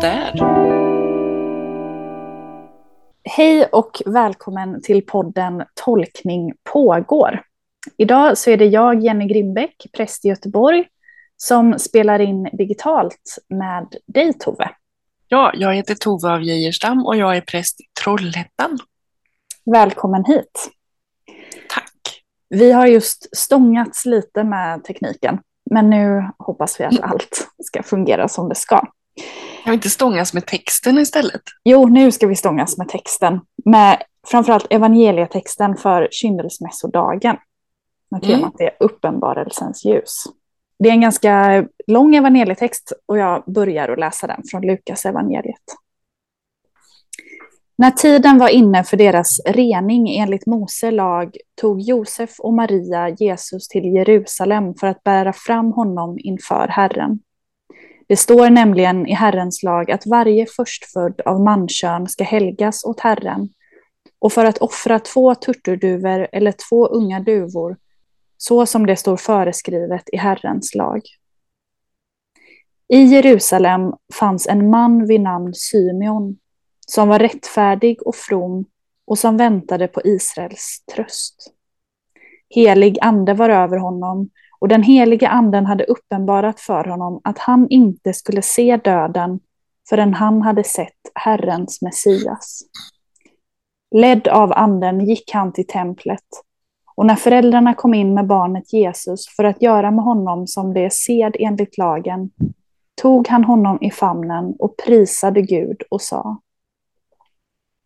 där. Hej och välkommen till podden Tolkning pågår. Idag så är det jag, Jenny Grimbeck, präst i Göteborg, som spelar in digitalt med dig Tove. Ja, jag heter Tove av Geijerstam och jag är präst i Trollhättan. Välkommen hit. Tack. Vi har just stångats lite med tekniken, men nu hoppas vi att allt ska fungera som det ska. Kan vi inte stångas med texten istället? Jo, nu ska vi stångas med texten. Med framförallt evangelietexten för kyndelsmässodagen. Med Mm. temat är uppenbarelsens ljus. Det är en ganska lång evangelietext och jag börjar att läsa den från Lukas evangeliet. När tiden var inne för deras rening enligt Mose lag tog Josef och Maria Jesus till Jerusalem för att bära fram honom inför Herren. Det står nämligen i Herrens lag att varje förstfödd av mankön ska helgas åt Herren och för att offra två turturduvor eller två unga duvor så som det står föreskrivet i Herrens lag. I Jerusalem fanns en man vid namn Symeon som var rättfärdig och from och som väntade på Israels tröst. Helig ande var över honom och den helige anden hade uppenbarat för honom att han inte skulle se döden förrän han hade sett Herrens Messias. Ledd av anden gick han till templet och när föräldrarna kom in med barnet Jesus för att göra med honom som det är sed enligt lagen tog han honom i famnen och prisade Gud och sa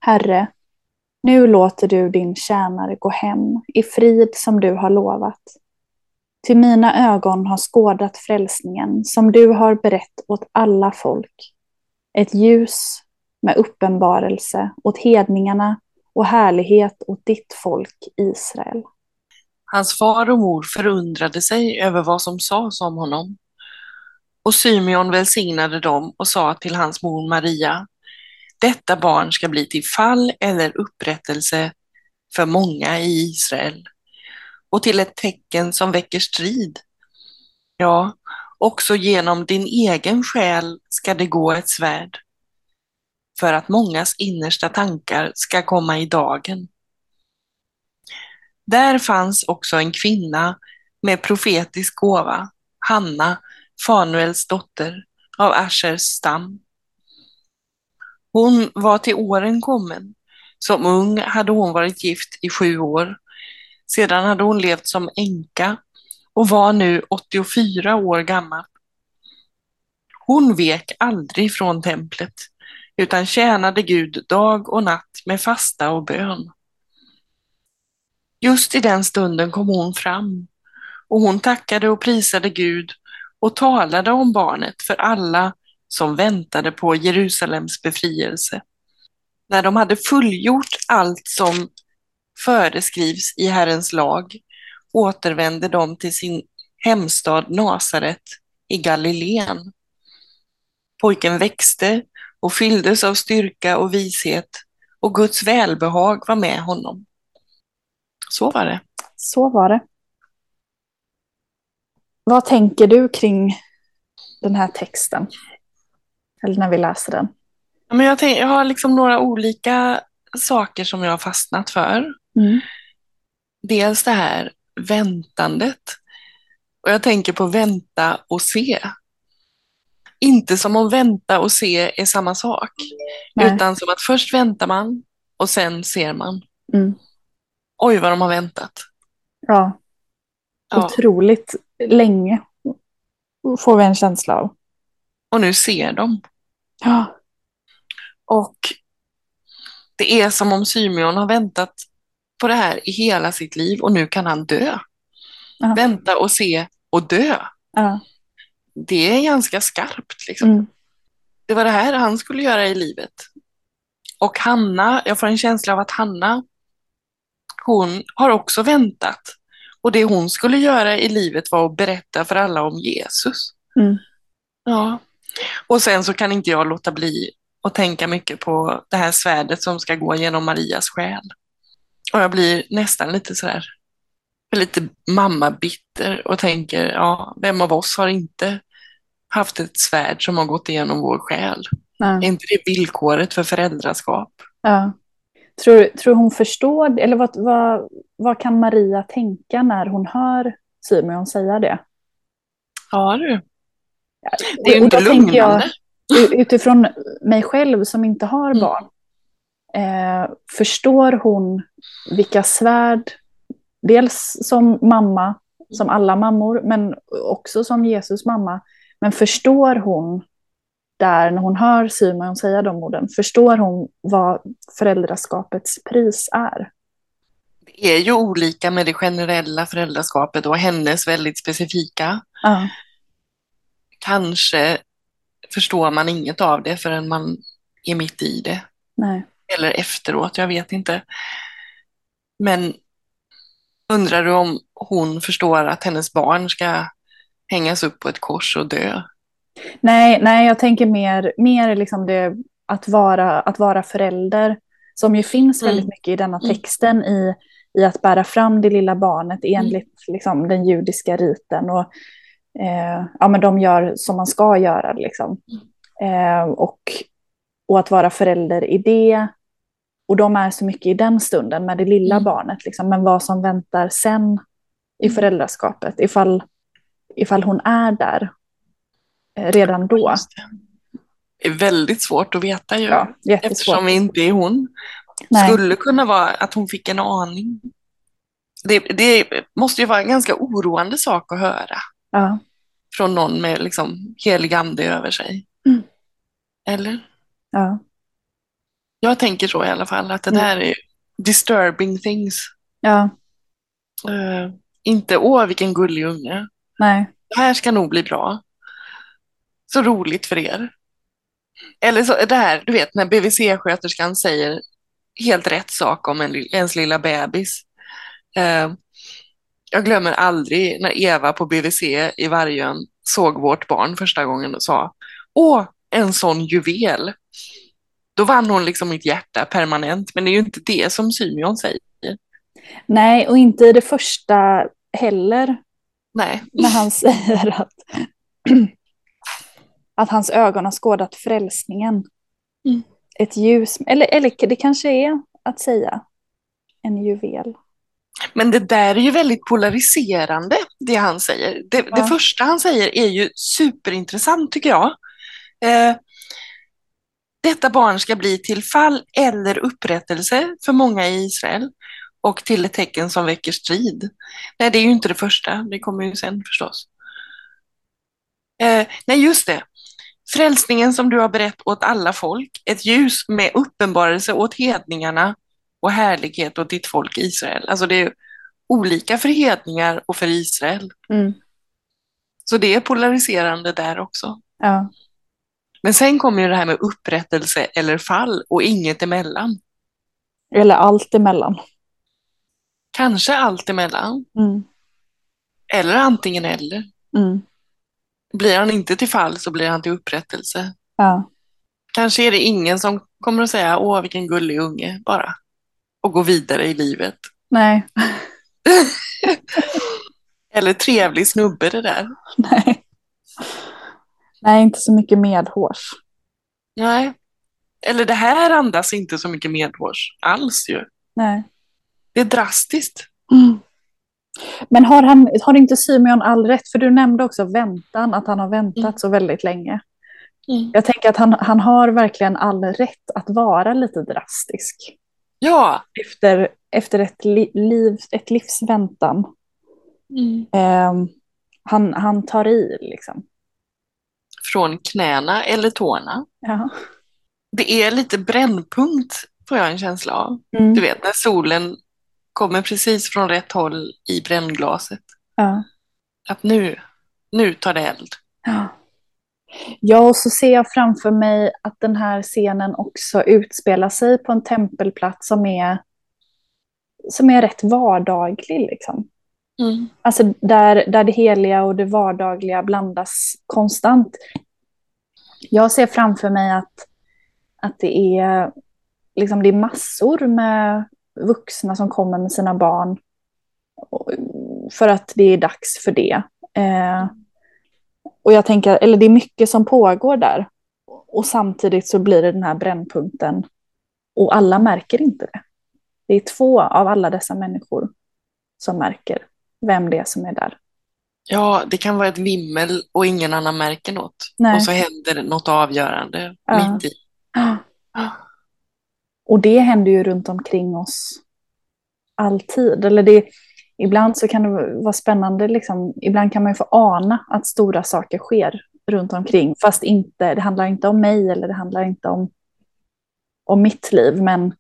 Herre, nu låter du din tjänare gå hem i frid som du har lovat. Till mina ögon har skådat frälsningen som du har berett åt alla folk. Ett ljus med uppenbarelse åt hedningarna och härlighet åt ditt folk Israel. Hans far och mor förundrade sig över vad som sades om honom. Och Symeon välsignade dem och sa till hans mor Maria, detta barn ska bli till fall eller upprättelse för många i Israel och till ett tecken som väcker strid. Ja, också genom din egen själ ska det gå ett svärd för att mångas innersta tankar ska komma i dagen. Där fanns också en kvinna med profetisk gåva, Hanna, Fanuels dotter av Aschers stam. Hon var till åren kommen. Som ung hade hon varit gift i sju år. Sedan hade hon levt som änka och var nu 84 år gammal. Hon vek aldrig från templet utan tjänade Gud dag och natt med fasta och bön. Just i den stunden kom hon fram och hon tackade och prisade Gud och talade om barnet för alla som väntade på Jerusalems befrielse. När de hade fullgjort allt som föreskrivs i Herrens lag återvände de till sin hemstad Nasaret i Galileen. Pojken växte och fylldes av styrka och vishet och Guds välbehag var med honom. Så var det. Så var det. Vad tänker du kring den här texten? Eller när vi läser den? Ja, Men jag, tänk, jag har liksom några olika saker som jag har fastnat för. Mm. Dels det här väntandet. Och jag tänker på vänta och se. Inte som om vänta och se är samma sak. Nej. Utan som att först väntar man och sen ser man. Mm. Oj vad de har väntat. Ja, Ja. otroligt länge får vi en känsla av. Och nu ser de. Ja, Och det är som om Symeon har väntat på det här i hela sitt liv och nu kan han dö. Ja. Vänta och se och dö. ja. Det är ganska skarpt. Liksom. Mm. Det var det här han skulle göra i livet. Och Hanna, jag får en känsla av att Hanna, hon har också väntat. Och det hon skulle göra i livet var att berätta för alla om Jesus. Mm. Ja. Och sen så kan inte jag låta bli att tänka mycket på det här svärdet som ska gå genom Marias själ. Och jag blir nästan lite sådär, lite mamma-bitter och tänker, ja, vem av oss har inte haft ett svärd som har gått igenom vår själ. Ja. Är inte det villkoret för föräldraskap? Ja. Tror, tror hon förstår, eller vad, vad, vad kan Maria tänka när hon hör Simeon säga det? Ja du. Det är ju inte jag, lugnande. u- utifrån mig själv som inte har Mm. barn, eh, förstår hon vilka svärd, dels som mamma, som alla mammor, men också som Jesus mamma, men förstår hon där när hon hör Simon säga de orden, förstår hon vad föräldraskapets pris är? Det är ju olika med det generella föräldraskapet och hennes väldigt specifika. Ja, Kanske förstår man inget av det förrän man är mitt i det. nej. Eller efteråt, jag vet inte. Men undrar du om hon förstår att hennes barn ska hängas upp på ett kors och dö? Nej, nej, jag tänker mer, mer liksom det att vara, att vara förälder, som ju finns väldigt Mm. mycket i denna Mm. texten i, i att bära fram det lilla barnet enligt liksom, den judiska riten. Och, eh, ja, men de gör som man ska göra. Liksom. Eh, och, och att vara förälder i det. Och de är så mycket i den stunden med det lilla Mm. barnet. Liksom. Men vad som väntar sen i Mm. föräldraskapet, ifall, ifall hon är där eh, redan då. Det. Det är väldigt svårt att veta ju. Ja. Eftersom vi inte är hon. Nej. Skulle kunna vara att hon fick en aning. Det, det måste ju vara en ganska oroande sak att höra Ja. från någon med liksom helig ande över sig. Mm. Eller? Ja. Jag tänker så i alla fall, att det Mm. där är disturbing things. ja, Eh, inte åh vilken gullig unge. nej. Det här ska nog bli bra. Så roligt för er. Eller så, det här, du vet när BVC-sköterskan säger helt rätt sak om en, ens lilla bebis. Eh, jag glömmer aldrig när Eva på BVC i Vargön såg vårt barn första gången och sa Åh, en sån juvel. Då vann hon liksom mitt hjärta permanent, men det är ju inte det som Symeon säger. Nej, och inte i det första heller, Nej. när han säger att, att hans ögon har skådat frälsningen. Mm. Ett ljus, eller, eller det kanske är att säga en juvel. Men det där är ju väldigt polariserande, det han säger. Det, Ja. det första han säger är ju superintressant tycker jag. Eh, detta barn ska bli till fall eller upprättelse för många i Israel och till ett tecken som väcker strid. Nej, det är ju inte det första, det kommer ju sen förstås. Eh, nej, just det. Frälsningen som du har berett åt alla folk, ett ljus med uppenbarelse åt hedningarna och härlighet åt ditt folk Israel. Alltså det är olika för hedningar och för Israel. Mm. Så det är polariserande där också. Ja. Men sen kommer ju det här med upprättelse eller fall och inget emellan. Eller allt emellan. Kanske allt emellan. Mm. Eller antingen eller. Mm. Blir han inte till fall så blir han till upprättelse. Ja. Kanske är det ingen som kommer att säga åh vilken gullig unge bara. Och gå vidare i livet. Nej. Eller trevlig snubbe det där. Nej. Nej, inte så mycket medhårs. Nej. Eller det här andas inte så mycket medhårs alls ju. Nej. Det är drastiskt. Mm. Men har, han, har inte Symeon all rätt? För du nämnde också väntan, att han har väntat Mm. så väldigt länge. Mm. Jag tänker att han, han har verkligen all rätt att vara lite drastisk. Ja. Efter, efter ett, li, liv, ett livs väntan. Mm. Eh, han, han tar i liksom. Från knäna eller tårna. Ja. Det är lite brännpunkt får jag en känsla av. Mm. Du vet när solen kommer precis från rätt håll i brännglaset. Ja. Att nu, nu tar det eld. Ja. ja, och så ser jag framför mig att den här scenen också utspelar sig på en tempelplats som är, som är rätt vardaglig. Liksom. Mm. Alltså där, där det heliga och det vardagliga blandas konstant. Jag ser framför mig att, att det, är, liksom det är massor med vuxna som kommer med sina barn för att det är dags för det. Eh, och jag tänker, eller det är mycket som pågår där. Och samtidigt så blir det den här brännpunkten. Och alla märker inte det. Det är två av alla dessa människor som märker vem det är som är där. Ja, det kan vara ett vimmel och ingen annan märker något. Nej. Och så händer något avgörande Ja. mitt i. Och det händer ju runt omkring oss alltid. Eller det, ibland så kan det vara spännande, liksom, ibland kan man ju få ana att stora saker sker runt omkring. Fast inte, det handlar inte om mig eller det handlar inte om, om mitt liv. Men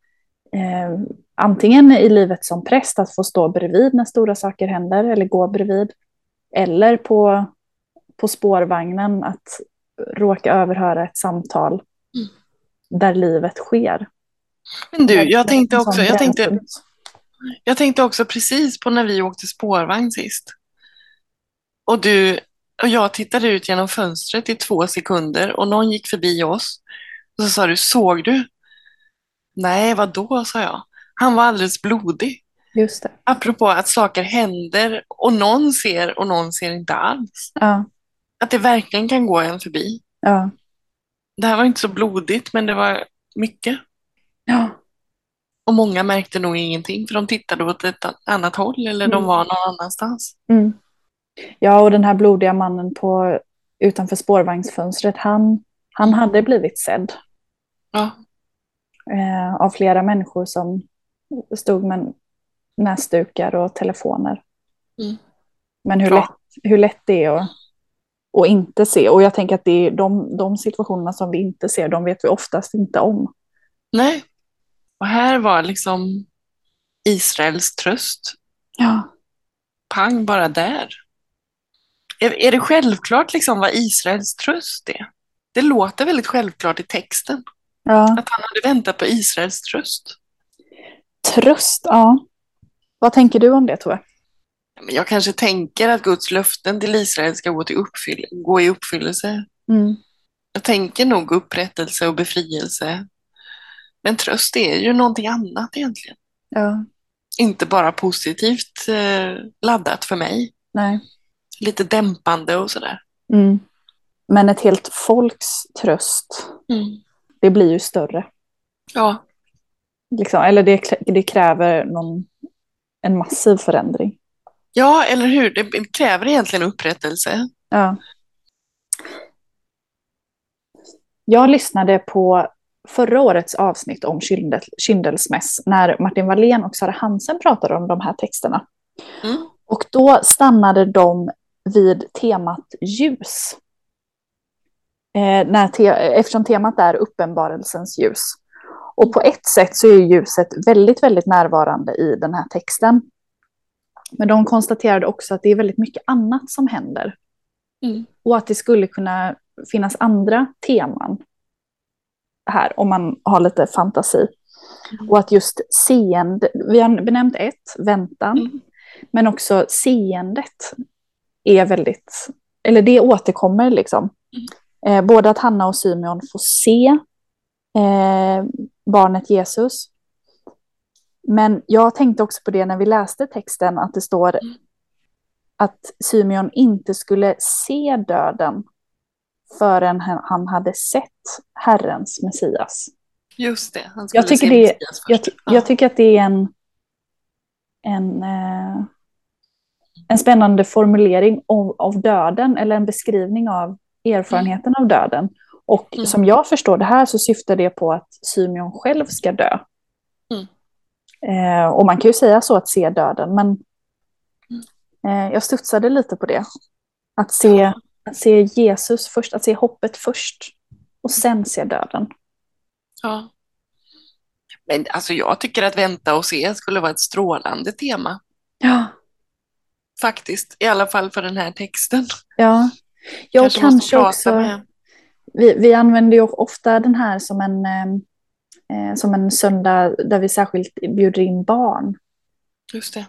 eh, antingen i livet som präst, att få stå bredvid när stora saker händer eller gå bredvid. Eller på, på spårvagnen att råka överhöra ett samtal Mm. där livet sker. Men du, jag tänkte också, jag tänkte, jag tänkte också precis på när vi åkte spårvagn sist. Och du och jag tittade ut genom fönstret i två sekunder och någon gick förbi oss. Och så sa du, såg du? Nej, vad då, sa jag. Han var alldeles blodig. Just det. Apropå att saker händer och någon ser och någon ser inte alls. Ja, Att det verkligen kan gå en förbi. ja, Det här var inte så blodigt, men det var mycket. ja. Och många märkte nog ingenting, för de tittade åt ett annat håll eller de Mm. var någon annanstans. Mm. Ja, och den här blodiga mannen på, utanför spårvagnsfönstret, han, han hade blivit sedd Ja, eh, av flera människor som stod med näsdukar och telefoner. Mm. Men hur Bra. lätt, hur lätt det är att, att inte se. Och jag tänker att det är de, de situationerna som vi inte ser, de vet vi oftast inte om. nej. Och här var liksom Israels tröst. Ja, Pang, bara där. Är, är det självklart liksom vad Israels tröst är? Det låter väldigt självklart i texten. Ja. Att han hade väntat på Israels tröst. Tröst, ja. Vad tänker du om det, Tove? Jag kanske tänker att Guds löften till Israel ska gå, till uppfyll gå i uppfyllelse. Mm. Jag tänker nog upprättelse och befrielse. Men tröst är ju någonting annat egentligen. Ja, Inte bara positivt eh, laddat för mig. nej. Lite dämpande och sådär. Mm. Men ett helt folks tröst, det blir ju större. Ja, Liksom. Eller det, det kräver någon, en massiv förändring. ja, eller hur? Det kräver egentligen upprättelse. Ja. Jag lyssnade på förra årets avsnitt om Kyndel- Kyndelsmäss när Martin Wallén och Sara Hansen pratade om de här texterna. Mm. Och då stannade de vid temat ljus. Eh, när te eftersom temat är uppenbarelsens ljus. Och på ett sätt så är ljuset väldigt, väldigt närvarande i den här texten. Men de konstaterade också att det är väldigt mycket annat som händer. Mm. Och att det skulle kunna finnas andra teman här om man har lite fantasi. Mm. Och att just seende, vi har benämnt ett, väntan, Mm. men också seendet är väldigt, eller det återkommer liksom. Eh, både att Hanna och Symeon får se eh, barnet Jesus. Men jag tänkte också på det när vi läste texten, att det står Mm. att Symeon inte skulle se döden förrän han hade sett Herrens Messias. Just det. Han Jag skulle tycker se det- Messias först. Jag, ty- Ja. jag tycker att det är en, en, eh, en spännande formulering av, av döden, eller en beskrivning av erfarenheten av döden. Och Mm. som jag förstår det här så syftar det på att Symeon själv ska dö. Mm. Eh, och man kan ju säga så att se döden, men Mm. eh, jag studsade lite på det. Att se, att se Jesus först, att se hoppet först och sen se döden. Ja. Men alltså jag tycker att vänta och se skulle vara ett strålande tema. Ja, Faktiskt, i alla fall för den här texten. ja. Jag kanske prata också... med- Vi, vi använder ju ofta den här som en, eh, som en söndag där vi särskilt bjuder in barn. Just det.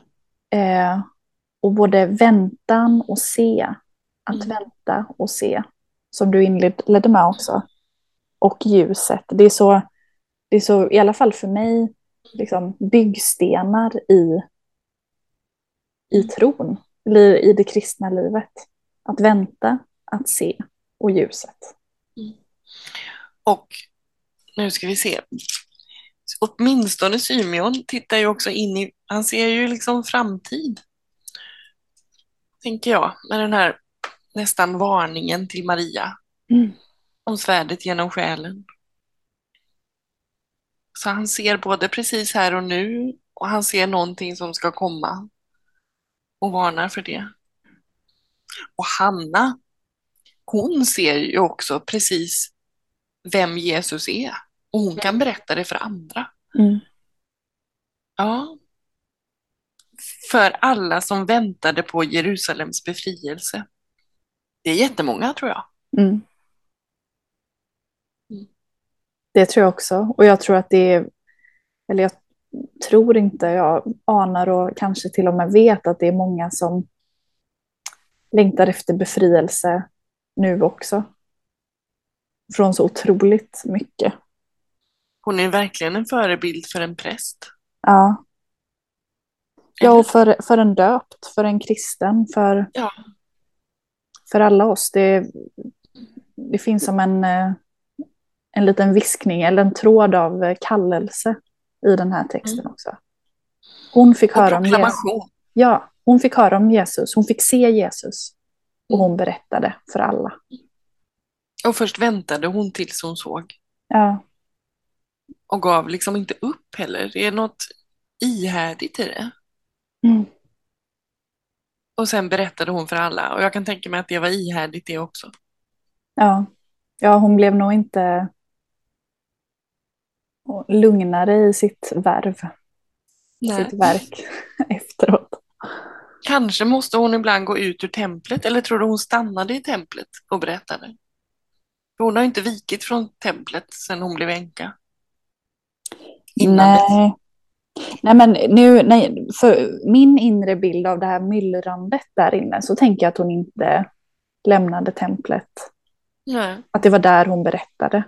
Eh, och både väntan och se, att Mm. vänta och se, som du inledde med också. Och ljuset. Det är så, det är så i alla fall för mig, liksom, byggstenar i, i tron, eller i det kristna livet. Att vänta, att se och ljuset. Och nu ska vi se. Åtminstone Symeon tittar ju också in i, han ser ju liksom framtid. Tänker jag, med den här nästan varningen till Maria Mm. om svärdet genom själen. Så han ser både precis här och nu och han ser någonting som ska komma och varnar för det. Och Hanna, hon ser ju också precis vem Jesus är och hon kan berätta det för andra. Mm. Ja. För alla som väntade på Jerusalems befrielse. Det är jättemånga tror jag. Mm. Mm. Det tror jag också. Och jag tror att det är, eller jag tror inte, jag anar och kanske till och med vet att det är många som längtar efter befrielse nu också. Från så otroligt mycket. Hon är verkligen en förebild för en präst. Ja. Ja, och för, för en döpt, för en kristen, för, Ja. för alla oss. Det, det finns som en, eh, en liten viskning eller en tråd av eh, kallelse i den här texten också. Hon fick Och höra om Jesus. Ja, hon fick höra om Jesus. Hon fick se Jesus. Och hon berättade för alla. Och först väntade hon tills hon såg. Ja, Och gav liksom inte upp heller. Det är något ihärdigt i det. mm. Och sen berättade hon för alla. Och jag kan tänka mig att det var ihärdigt det också. ja. ja hon blev nog inte lugnare i sitt värv, sitt verk efteråt. Kanske måste hon ibland gå ut ur templet. Eller tror du hon stannade i templet och berättade? Hon har inte vikit från templet sedan hon blev änka. Nej. Nej, men nu, nej, för min inre bild av det här myllrandet där inne så tänker jag att hon inte lämnade templet. Nej. Att det var där hon berättade.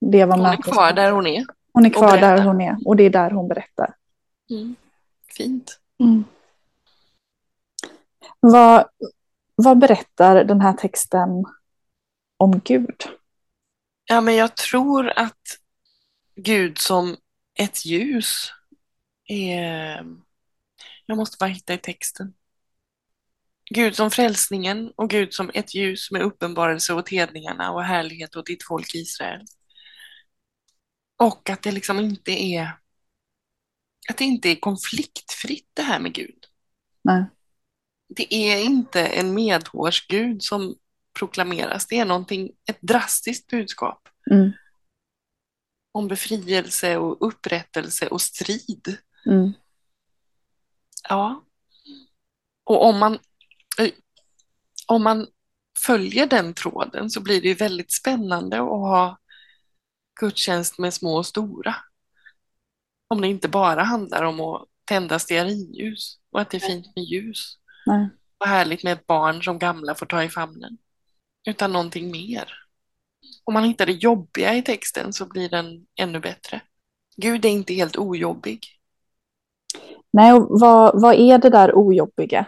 Det var Hon är kvar där hon är. Hon är kvar där hon är och det är där hon berättar. Mm. Fint. Mm. Vad, vad berättar den här texten om Gud? Ja, men jag tror att Gud som ett ljus är... Jag måste bara hitta i texten. Gud som frälsningen och Gud som ett ljus med uppenbarelse åt hedningarna och härlighet åt ditt folk Israel. Och att det liksom inte är att det inte är konfliktfritt det här med Gud. Nej. Det är inte en medhårsgud som proklameras. Det är någonting, ett drastiskt budskap Mm, om befrielse och upprättelse och strid. mm, Ja. Och om man, om man följer den tråden så blir det väldigt spännande att ha gudstjänst med små och stora. Om det inte bara handlar om att tända stearinljus och att det är fint med ljus nej. och härligt med ett barn som gamla får ta i famnen. Utan någonting mer. Om man hittar det jobbiga i texten så blir den ännu bättre. Gud är inte helt ojobbig. Nej, och vad, vad är det där ojobbiga?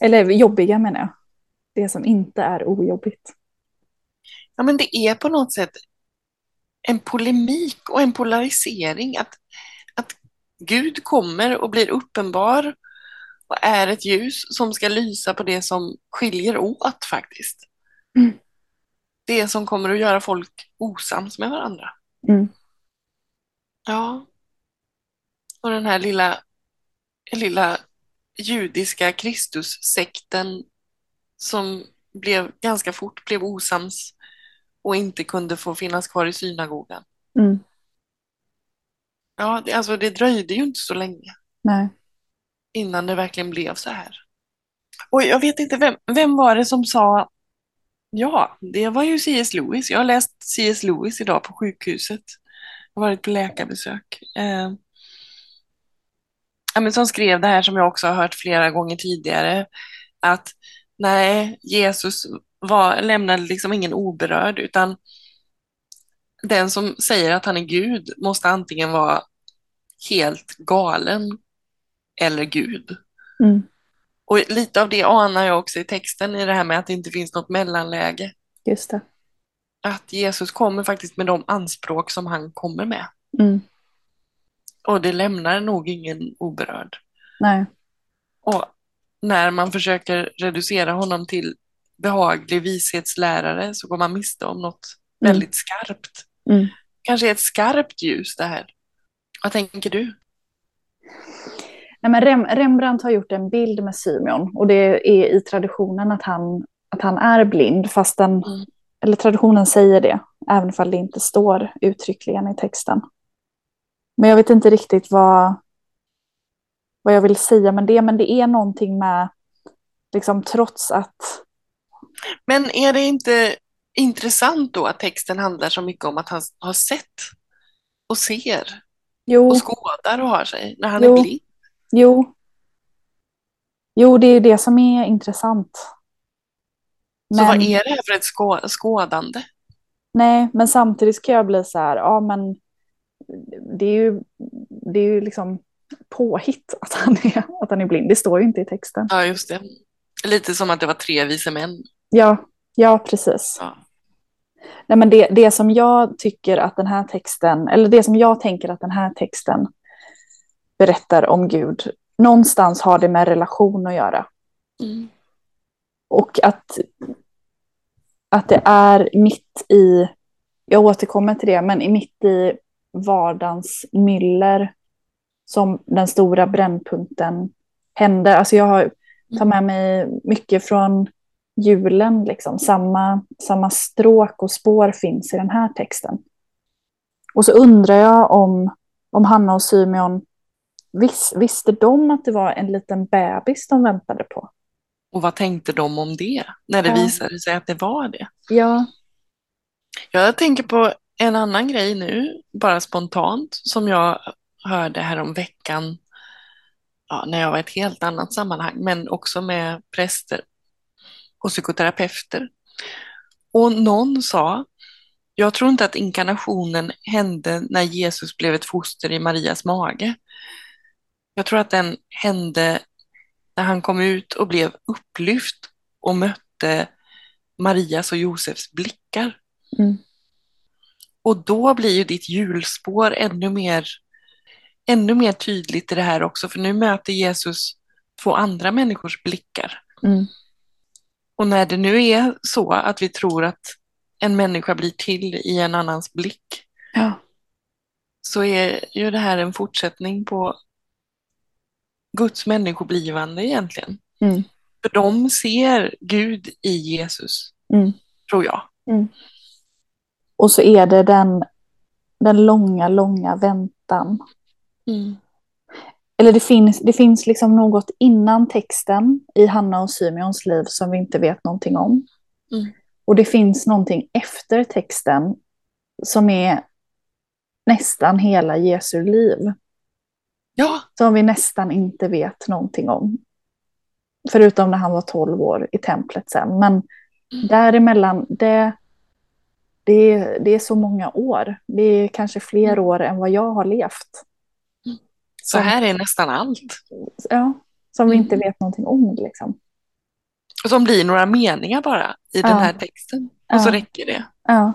Eller jobbiga menar jag. Det som inte är ojobbigt. Ja, men det är på något sätt en polemik och en polarisering. Att, att Gud kommer och blir uppenbar och är ett ljus som ska lysa på det som skiljer åt faktiskt. Mm. Det som kommer att göra folk osams med varandra. Mm. Ja. Och den här lilla, lilla judiska Kristussekten som blev ganska fort blev osams och inte kunde få finnas kvar i synagogan. Mm. Ja, det, alltså det dröjde ju inte så länge Nej. innan det verkligen blev så här. Och jag vet inte, vem, vem var det som sa Ja, det var ju C.S. Lewis. Jag har läst C.S. Lewis idag på sjukhuset. Jag har varit på läkarbesök. Eh, men som skrev det här som jag också har hört flera gånger tidigare. Att nej, Jesus var, lämnade liksom ingen oberörd utan den som säger att han är Gud måste antingen vara helt galen eller Gud. Mm. Och lite av det anar jag också i texten i det här med att det inte finns något mellanläge. Just det. Att Jesus kommer faktiskt med de anspråk som han kommer med. Mm. Och det lämnar nog ingen oberörd. Nej. Och när man försöker reducera honom till behaglig vishetslärare så går man miste om något Mm. väldigt skarpt. Mm. Kanske ett skarpt ljus det här. Vad tänker du? Nej, men Rem, Rembrandt har gjort en bild med Symeon och det är i traditionen att han, att han är blind, fast den, Mm. eller traditionen säger det, även om det inte står uttryckligen i texten. Men jag vet inte riktigt vad, vad jag vill säga med det, men det är någonting med, liksom trots att, Men är det inte intressant då att texten handlar så mycket om att han har sett och ser jo, och skådar och har sig när han Jo. är blind? jo, jo, det är det som är intressant. Så vad Men- är det här för ett skå- skådande? Nej, men samtidigt kan jag bli så här, ja men det är ju, det är ju liksom påhitt att han, är, att han är blind. Det står ju inte i texten. Ja, just det. Lite som att det var tre vise män. Ja, ja precis. Ja. Nej, men det, det som jag tycker att den här texten, eller det som jag tänker att den här texten berättar om Gud, någonstans har det med relation att göra. Mm. Och att, att det är mitt i, jag återkommer till det, men i mitt i vardagens myller som den stora brännpunkten händer. Alltså jag har, tar med mig mycket från julen, liksom. samma, samma stråk och spår finns i den här texten. Och så undrar jag om, om Hanna och Symeon, vis, visste de att det var en liten bebis de väntade på? Och vad tänkte de om det när det Ja. visade sig att det var det? Ja, Jag tänker på en annan grej nu, bara spontant, som jag hörde här om veckan ja, när jag var i ett helt annat sammanhang, men också med präster och psykoterapeuter. Och någon sa, jag tror inte att inkarnationen hände när Jesus blev ett foster i Marias mage. Jag tror att den hände när han kom ut och blev upplyft och mötte Marias och Josefs blickar. Mm. Och då blir ju ditt hjulspår ännu mer, ännu mer tydligt i det här också, för nu möter Jesus två andra människors blickar. mm. Och när det nu är så att vi tror att en människa blir till i en annans blick, ja. så är ju det här en fortsättning på Guds människoblivande egentligen. Mm. För de ser Gud i Jesus, Mm. tror jag. Och så är det den, den långa, långa väntan. Eller det finns, det finns liksom något innan texten i Hanna och Symeons liv som vi inte vet någonting om. Mm. Och det finns någonting efter texten som är nästan hela Jesu liv. Ja, Som vi nästan inte vet någonting om. Förutom när han var 12 år i templet sen. Men Mm. däremellan, det, det, är- det är så många år. Det är kanske fler Mm. år än vad jag har levt. Så här är nästan allt. Ja, som vi Mm. inte vet någonting om. Liksom. Och som blir några meningar bara i den Ja. här texten. Och så räcker det. Ja.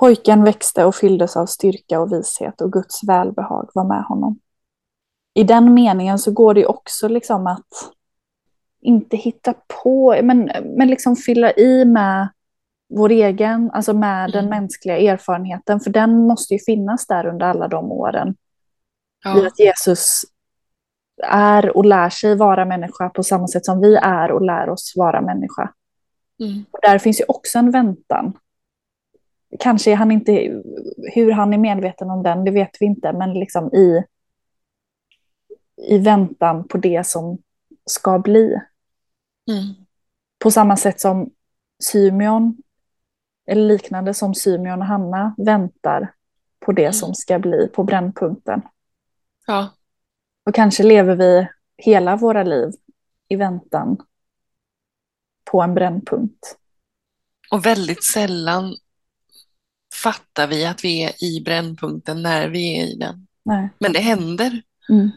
Pojken växte och fylldes av styrka och vishet och Guds välbehag var med honom. I den meningen så går det också liksom att inte hitta på, men, men liksom fylla i med vår egen, alltså med den Mm. mänskliga erfarenheten, för den måste ju finnas där under alla de åren. I Ja. att Jesus är och lär sig vara människa på samma sätt som vi är och lär oss vara människa. Mm. Och där finns ju också en väntan. Kanske är han inte, hur han är medveten om den, det vet vi inte, men liksom i, i väntan på det som ska bli. Mm. På samma sätt som Symeon, eller liknande som Symeon och Hanna väntar på det Mm. som ska bli, på brännpunkten. Ja. Och kanske lever vi hela våra liv i väntan på en brännpunkt. Och väldigt sällan fattar vi att vi är i brännpunkten när vi är i den. Nej. Men det händer. Mm.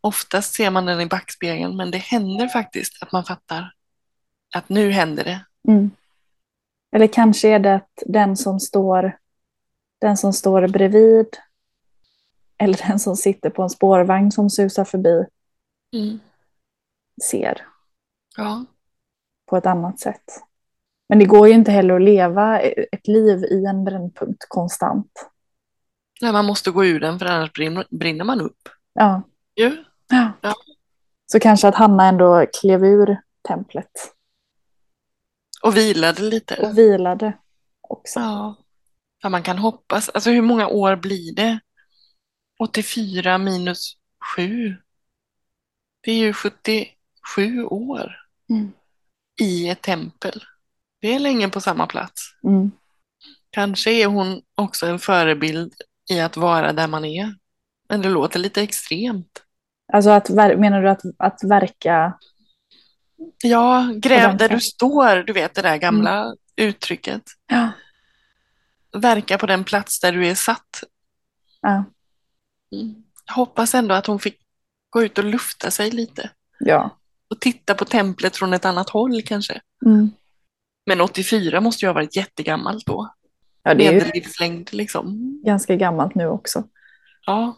Oftast ser man den i backspegeln, men det händer faktiskt att man fattar att nu händer det. Mm. Eller kanske är det att den som står, den som står bredvid eller den som sitter på en spårvagn som susar förbi Mm. ser Ja. på ett annat sätt. Men det går ju inte heller att leva ett liv i en brännpunkt konstant. Nej, man måste gå ur den för annars brinner, man upp. Ja. Ju. ja. Ja. Så kanske att Hanna ändå klev ur templet Och vilade lite. och vilade också. Ja. ja, man kan hoppas. Alltså hur många år blir det? 84 minus 7. Det är ju 77 år Mm. i ett tempel. Det är länge på samma plats. Mm. Kanske är hon också en förebild i att vara där man är. Men det låter lite extremt. Alltså att, menar du att, att verka? Ja, gräv där du står, du vet det där gamla uttrycket. Ja. Verka på den plats där du är satt. Ja. Jag hoppas ändå att hon fick gå ut och lufta sig lite. ja. Och titta på templet från ett annat håll kanske. Mm. Men 84 måste ju ha varit jättegammalt då. ja det är Medellivslängd liksom. ganska gammalt nu också. Ja.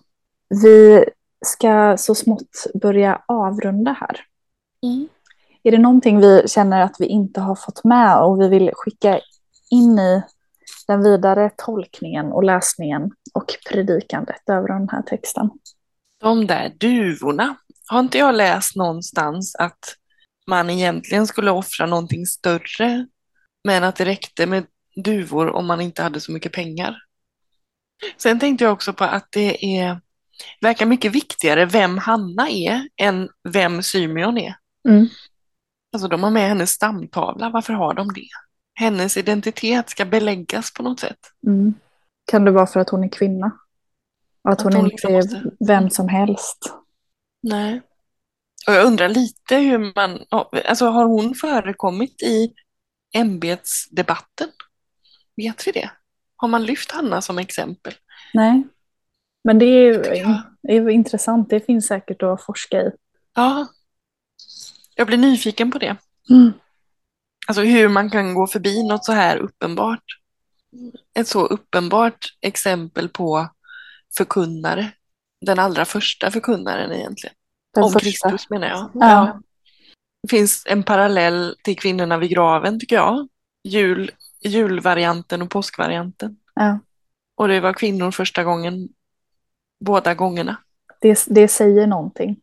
Vi ska så smått börja avrunda här. Mm. Är det någonting vi känner att vi inte har fått med och vi vill skicka in i den vidare tolkningen och läsningen och predikandet över den här texten? De där duvorna. Har inte jag läst någonstans att man egentligen skulle offra någonting större men att det räckte med duvor om man inte hade så mycket pengar. Sen tänkte jag också på att det är, verkar mycket viktigare vem Hanna är än vem Symeon är. Mm. Alltså de har med hennes stamtavla, varför har de det? Hennes identitet ska beläggas på något sätt. Mm. Kan det vara för att hon är kvinna? Och att, Att hon, hon inte liksom är måste- vem som helst? Nej. Och jag undrar lite hur man, ja, alltså har hon förekommit i ämbetsdebatten? Vet vi det? Har man lyft Hanna som exempel? Nej. Men det är det är intressant. Det finns säkert att forska i. Ja. Jag blir nyfiken på det. Mm. Alltså hur man kan gå förbi något så här uppenbart. Ett så uppenbart exempel på förkunnare. Den allra första förkunnaren egentligen. Den Om första. Kristus menar jag. Ja. Det finns en parallell till kvinnorna vid graven tycker jag. Jul, julvarianten och påskvarianten. Ja. Och det var kvinnor första gången, båda gångerna. Det, det säger någonting.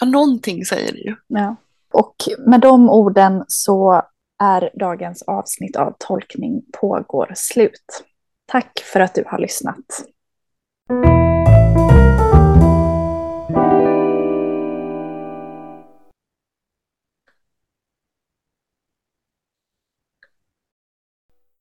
Ja, någonting säger det ju. Ja. Och med de orden så är dagens avsnitt av Tolkning pågår slut. Tack för att du har lyssnat.